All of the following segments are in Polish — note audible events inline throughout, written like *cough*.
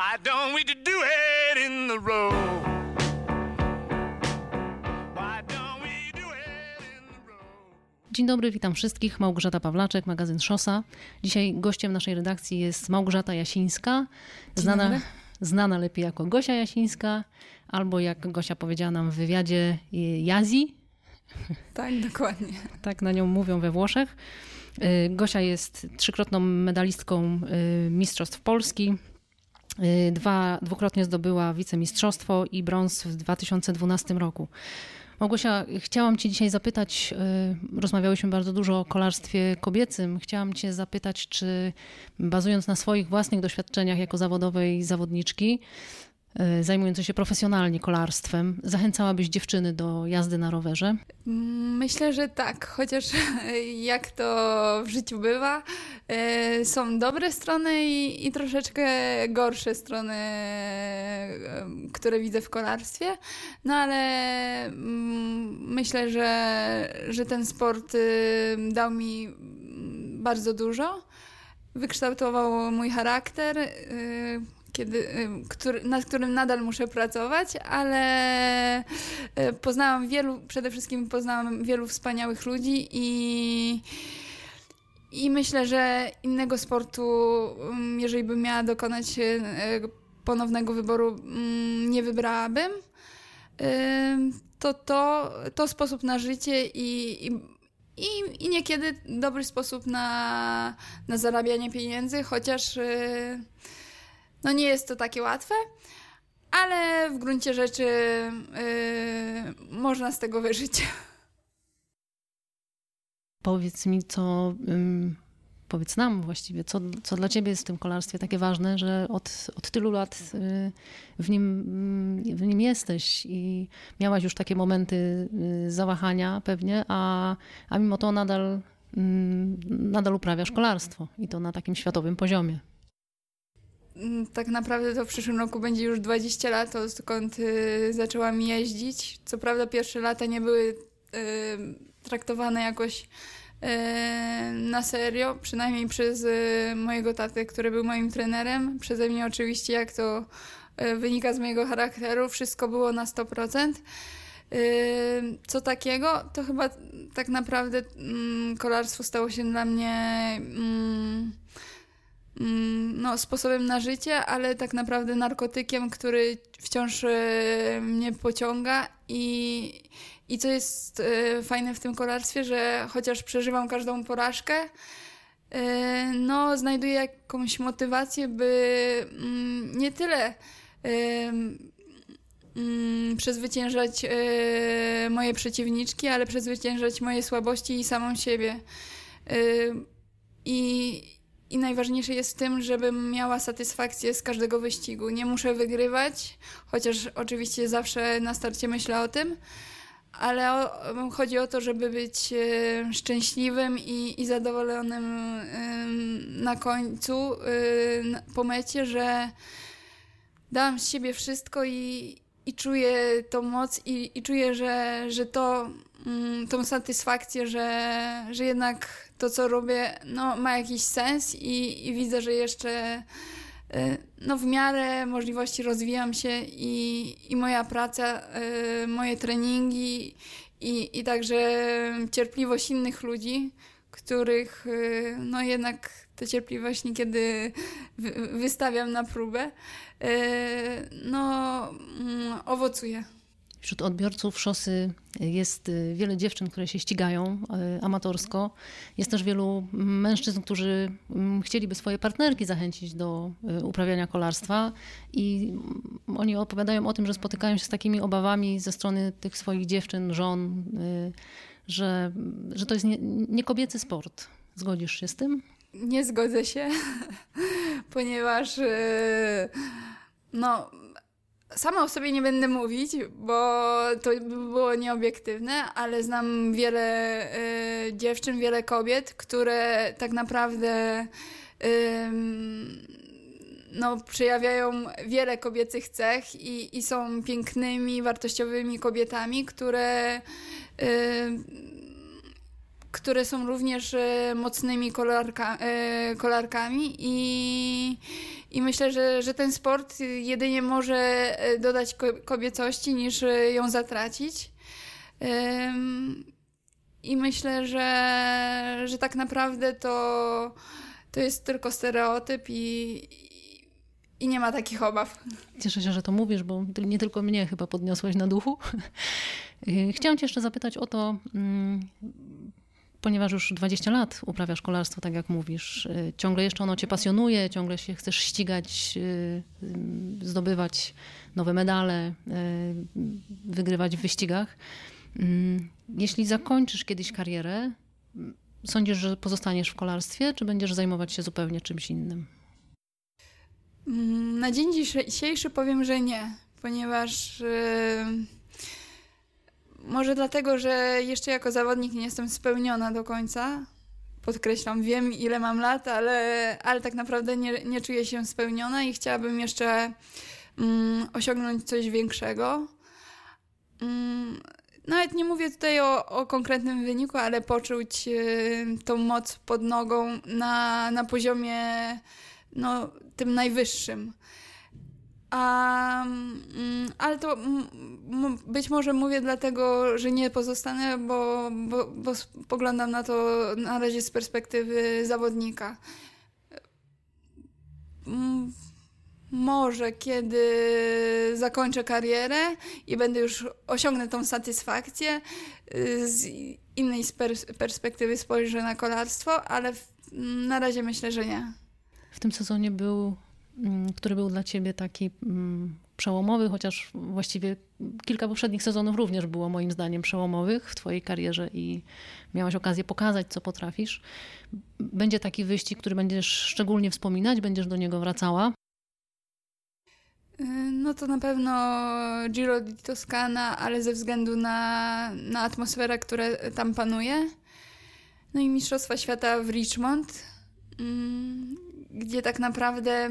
Why don't we do it in the road? Why don't we do it in the road? Dzień dobry, witam wszystkich. Małgorzata Pawlaczek, magazyn Szosa. Dzisiaj gościem naszej redakcji jest Małgorzata Jasińska, znana, znana lepiej jako Gosia Jasińska, albo jak Gosia powiedziała nam w wywiadzie, Jazi, *laughs* Tak, dokładnie. tak na nią mówią we Włoszech. Y, Gosia jest trzykrotną medalistką y, Mistrzostw Polski. Y, Dwa, dwukrotnie zdobyła wicemistrzostwo i brąz w 2012 roku. Małgosia, chciałam Cię dzisiaj zapytać, y, rozmawiałyśmy bardzo dużo o kolarstwie kobiecym. Chciałam Cię zapytać, czy bazując na swoich własnych doświadczeniach jako zawodowej zawodniczki, y, zajmującej się profesjonalnie kolarstwem, zachęcałabyś dziewczyny do jazdy na rowerze? Myślę, że tak, chociaż *laughs* jak to w życiu bywa, e, są dobre strony i, i troszeczkę gorsze strony, e, które widzę w kolarstwie, no ale mm, myślę, że, że ten sport y, dał mi bardzo dużo. Wykształtował mój charakter. Kiedy, który, nad którym nadal muszę pracować, ale y, poznałam wielu, przede wszystkim poznałam wielu wspaniałych ludzi i, i myślę, że innego sportu, jeżeli bym miała dokonać y, ponownego wyboru, mm, nie wybrałabym. Ym, To, to, to sposób na życie i, i, i, i niekiedy dobry sposób na, na zarabianie pieniędzy, chociaż y, no nie jest to takie łatwe, ale w gruncie rzeczy y, można z tego wyżyć. *laughs* Powiedz mi, co. Powiedz nam właściwie, co, co dla ciebie jest w tym kolarstwie takie ważne, że od, od tylu lat y, w nim, mm, w nim jesteś i miałaś już takie momenty y, zawahania pewnie, a, a mimo to nadal, nadal uprawiasz kolarstwo i to na takim światowym poziomie. Mm, Tak naprawdę to w przyszłym roku będzie już 20 lat, odkąd y, zaczęłam jeździć. Co prawda pierwsze lata nie były y, traktowane jakoś y, na serio, przynajmniej przez y, mojego tatę, który był moim trenerem. Przeze mnie oczywiście, jak to wynika z mojego charakteru, wszystko było na 100%. Y, Co takiego, to chyba tak naprawdę mm, kolarstwo stało się dla mnie mm, no, sposobem na życie, ale tak naprawdę narkotykiem, który wciąż e, mnie pociąga i, i co jest e, fajne w tym kolarstwie, że chociaż przeżywam każdą porażkę, e, no, znajduję jakąś motywację, by mm, nie tyle mm, przezwyciężać moje przeciwniczki, ale przezwyciężać moje słabości i samą siebie. I, I najważniejsze jest w tym, żebym miała satysfakcję z każdego wyścigu. Nie muszę wygrywać, chociaż oczywiście zawsze na starcie myślę o tym, ale o, chodzi o to, żeby być e, szczęśliwym i, i zadowolonym na końcu, na- po mecie, że dałam z siebie wszystko i, i czuję tą moc i, i czuję, że, że to, mm, tą satysfakcję, że, że jednak to, co robię, no, ma jakiś sens i, i widzę, że jeszcze y, no, w miarę możliwości rozwijam się i, i moja praca, y, moje treningi i, i także cierpliwość innych ludzi, których y, no jednak tę cierpliwość niekiedy wy- wystawiam na próbę, no mm, owocuje. Wśród odbiorców szosy jest y, wiele dziewczyn, które się ścigają y, amatorsko. Jest też wielu mężczyzn, którzy mm, chcieliby swoje partnerki zachęcić do y, uprawiania kolarstwa i mm, oni opowiadają o tym, że spotykają się z takimi obawami ze strony tych swoich dziewczyn, żon, że, że to jest nie, nie sport. Zgodzisz się z tym? Nie zgodzę się, *laughs* ponieważ no sama o sobie nie będę mówić, bo to by było nieobiektywne, ale znam wiele y, dziewczyn, wiele kobiet, które tak naprawdę ym, no, przejawiają wiele kobiecych cech i, i są pięknymi, wartościowymi kobietami, które, ym, które są również e, mocnymi kolarka, e, kolarkami i, I myślę, że, że ten sport jedynie może e, dodać kobiecości niż e, ją zatracić. I myślę, że, że tak naprawdę to, to jest tylko stereotyp i, i nie ma takich obaw. Cieszę się, że to mówisz, bo nie tylko mnie chyba podniosłeś na duchu. *laughs* Chciałam Cię jeszcze zapytać o to, mm, ponieważ już 20 lat uprawiasz kolarstwo, tak jak mówisz, y, ciągle jeszcze ono cię pasjonuje, ciągle się chcesz ścigać, y, y, zdobywać nowe medale, wygrywać w wyścigach. Mm, jeśli zakończysz kiedyś karierę, sądzisz, że pozostaniesz w kolarstwie, czy będziesz zajmować się zupełnie czymś innym? Mm, na dzień dzisiejszy powiem, że nie, ponieważ może dlatego, że jeszcze jako zawodnik nie jestem spełniona do końca. Podkreślam, wiem ile mam lat, ale, ale tak naprawdę nie, nie czuję się spełniona i chciałabym jeszcze mm, osiągnąć coś większego. Mm, nawet nie mówię tutaj o, o konkretnym wyniku, ale poczuć y, tą moc pod nogą na, na poziomie no, tym najwyższym. A, mm, ale to być może mówię dlatego, że nie pozostanę, bo, bo, bo poglądam na to na razie z perspektywy zawodnika. Może kiedy zakończę karierę i będę już osiągnę tą satysfakcję, y, z innej perspektywy spojrzę na kolarstwo, ale na razie myślę, że nie. W tym sezonie był Mm, który był dla ciebie taki mm, przełomowy, chociaż właściwie kilka poprzednich sezonów również było moim zdaniem przełomowych w twojej karierze i miałaś okazję pokazać, co potrafisz. Będzie taki wyścig, który będziesz szczególnie wspominać, będziesz do niego wracała? Y, no to na pewno Giro di Toscana, ale ze względu na, na atmosferę, która tam panuje. No i Mistrzostwa Świata w Richmond, mm, gdzie tak naprawdę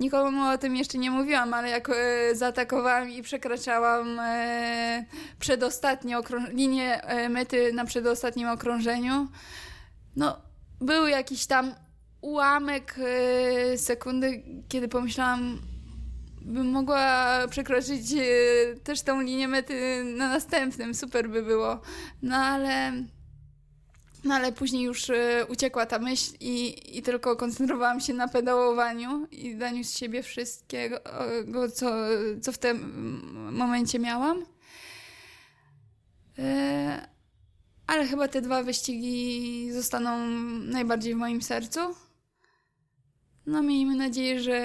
Nikomu o tym jeszcze nie mówiłam, ale jak e, zaatakowałam i przekraczałam e, przedostatnie linię e, mety na przedostatnim okrążeniu, no był jakiś tam ułamek e, sekundy, kiedy pomyślałam, bym mogła przekroczyć też tą linię mety na następnym, super by było. No ale no ale później już y, uciekła ta myśl i, i tylko koncentrowałam się na pedałowaniu i daniu z siebie wszystkiego, co, co w tym momencie miałam. Y, ale chyba te dwa wyścigi zostaną najbardziej w moim sercu. No miejmy nadzieję, że,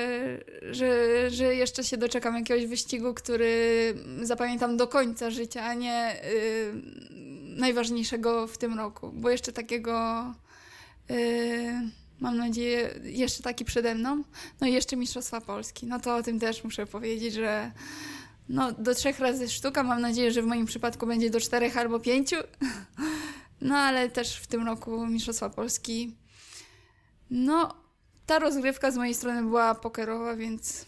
że, że jeszcze się doczekam jakiegoś wyścigu, który zapamiętam do końca życia, a nie najważniejszego w tym roku, bo jeszcze takiego yy, mam nadzieję, jeszcze taki przede mną. No i jeszcze Mistrzostwa Polski. No to o tym też muszę powiedzieć, że no, do trzech razy sztuka. Mam nadzieję, że w moim przypadku będzie do czterech albo pięciu. *laughs* No ale też w tym roku Mistrzostwa Polski. No, ta rozgrywka z mojej strony była pokerowa, więc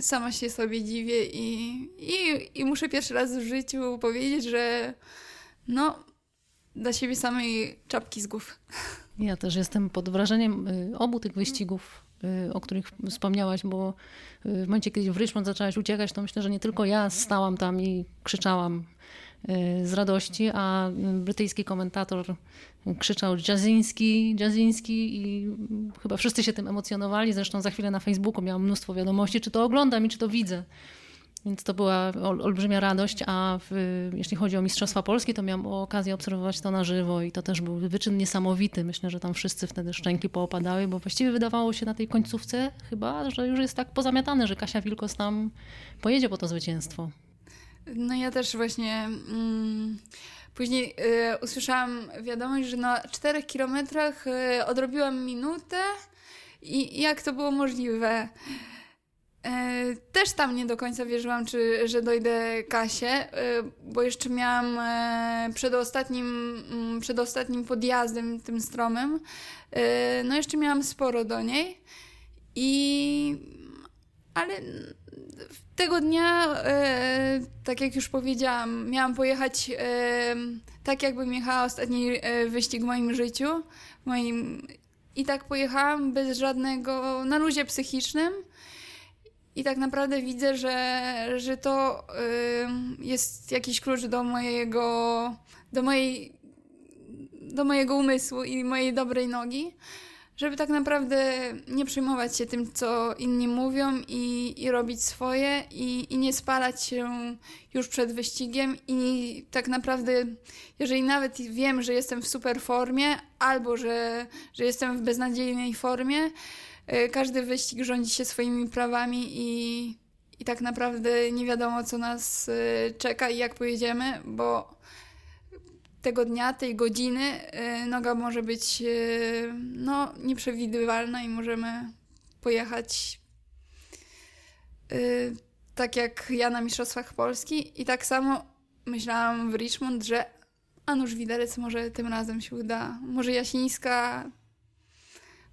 sama się sobie dziwię i, i, i muszę pierwszy raz w życiu powiedzieć, że no, dla siebie samej czapki z głów. Ja też jestem pod wrażeniem y, obu tych wyścigów, y, o których wspomniałaś, bo y, w momencie, kiedy w Richmond zaczęłaś uciekać, to myślę, że nie tylko ja stałam tam i krzyczałam z radości, a brytyjski komentator krzyczał Jaziński, Jaziński i chyba wszyscy się tym emocjonowali. Zresztą za chwilę na Facebooku miałam mnóstwo wiadomości, czy to oglądam i czy to widzę. Więc to była ol, olbrzymia radość, a w, jeśli chodzi o Mistrzostwa Polskie, to miałam okazję obserwować to na żywo i to też był wyczyn niesamowity. Myślę, że tam wszyscy wtedy szczęki poopadały, bo właściwie wydawało się na tej końcówce chyba, że już jest tak pozamiatane, że Kasia Wilkos tam pojedzie po to zwycięstwo. No ja też właśnie... Mm... Później y, usłyszałam wiadomość, że na czterech kilometrach y, odrobiłam minutę i jak to było możliwe. E, też tam nie do końca wierzyłam, czy, że dojdę Kasię, e, bo jeszcze miałam e, przed ostatnim, mm, przed ostatnim podjazdem tym stromym, no jeszcze miałam sporo do niej i ale tego dnia, tak jak już powiedziałam, miałam pojechać tak, jakbym jechała ostatni wyścig w moim życiu, moim i tak pojechałam bez żadnego, na luzie psychicznym. I tak naprawdę widzę, że, że to y, jest jakiś klucz do mojego, do mojej, do mojego umysłu i mojej dobrej nogi, żeby tak naprawdę nie przejmować się tym, co inni mówią i, i robić swoje i, i nie spalać się już przed wyścigiem. I tak naprawdę, jeżeli nawet wiem, że jestem w super formie albo że, że jestem w beznadziejnej formie, każdy wyścig rządzi się swoimi prawami i, i tak naprawdę nie wiadomo, co nas y, czeka i jak pojedziemy, bo tego dnia, tej godziny y, noga może być y, no, nieprzewidywalna i możemy pojechać y, tak jak ja na Mistrzostwach Polski i tak samo myślałam w Richmond, że Anusz Widelec może tym razem się uda. Może Jasińska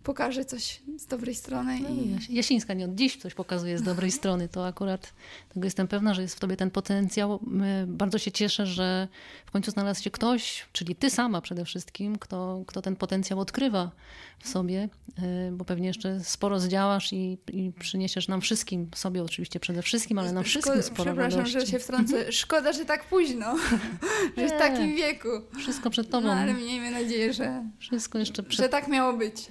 pokaże coś z dobrej strony. No I... i Jas- Jasińska nie od dziś coś pokazuje z dobrej strony. To akurat tego jestem pewna, że jest w tobie ten potencjał. Bardzo się cieszę, że w końcu znalazł się ktoś, czyli ty sama przede wszystkim, kto, kto ten potencjał odkrywa w sobie, y, bo pewnie jeszcze sporo zdziałasz i, i przyniesiesz nam wszystkim, sobie oczywiście przede wszystkim, ale nam wszystkim Szko- sporo Przepraszam, radości. że się wtrącę. Szkoda, że tak późno. *laughs* że w takim wieku. Wszystko przed tobą. No ale miejmy nadzieję, że, Wszystko jeszcze przed że tak miało być.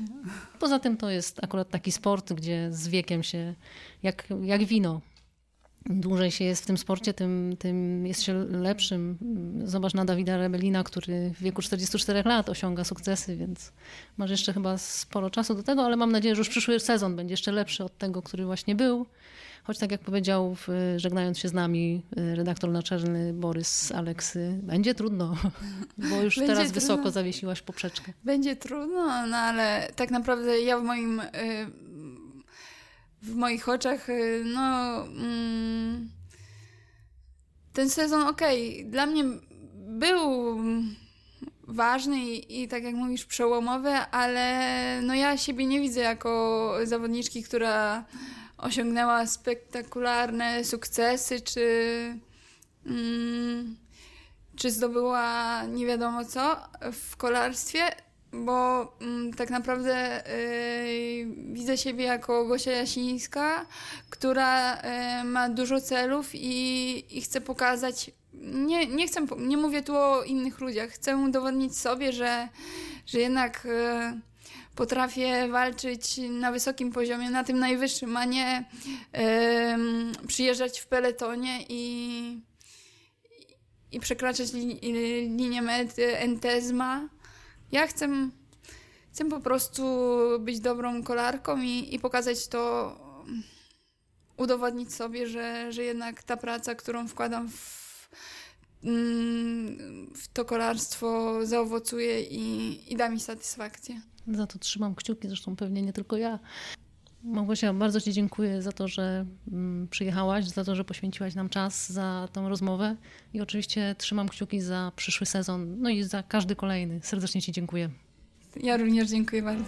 Poza tym to jest akurat taki sport, gdzie z wiekiem się, jak, jak wino, im dłużej się jest w tym sporcie, tym, tym jest się lepszym. Zobacz na Dawida Rebelina, który w wieku 44 lat osiąga sukcesy, więc masz jeszcze chyba sporo czasu do tego, ale mam nadzieję, że już przyszły sezon będzie jeszcze lepszy od tego, który właśnie był. Choć tak jak powiedział, żegnając się z nami, y, redaktor naczelny Borys Aleksy, będzie trudno, *laughs* bo już Będzie teraz trudno. wysoko zawiesiłaś poprzeczkę. Będzie trudno, no ale tak naprawdę ja w moim. y, W moich oczach, y, no. mm, Ten sezon, okej, dla mnie był ważny i, i tak jak mówisz, przełomowy, ale no ja siebie nie widzę jako zawodniczki, która osiągnęła spektakularne sukcesy, czy. Mm, czy zdobyła nie wiadomo co w kolarstwie, bo mm, tak naprawdę y, widzę siebie jako Gosia Jasińska, która y, ma dużo celów i, i chce pokazać. Nie, nie, chcę, nie mówię tu o innych ludziach. Chcę udowodnić sobie, że, że jednak y, potrafię walczyć na wysokim poziomie, na tym najwyższym, a nie ym, przyjeżdżać w peletonie i, i przekraczać li, li- linię mety Entezma. Ja chcę, chcę po prostu być dobrą kolarką i, i pokazać to, udowodnić sobie, że, że jednak ta praca, którą wkładam w, w to kolarstwo zaowocuje i, i da mi satysfakcję. Za to trzymam kciuki, zresztą pewnie nie tylko ja. Małgosia, bardzo Ci dziękuję za to, że mm, przyjechałaś, za to, że poświęciłaś nam czas, za tą rozmowę i oczywiście trzymam kciuki za przyszły sezon, no i za każdy kolejny. Serdecznie Ci dziękuję. Ja również dziękuję bardzo.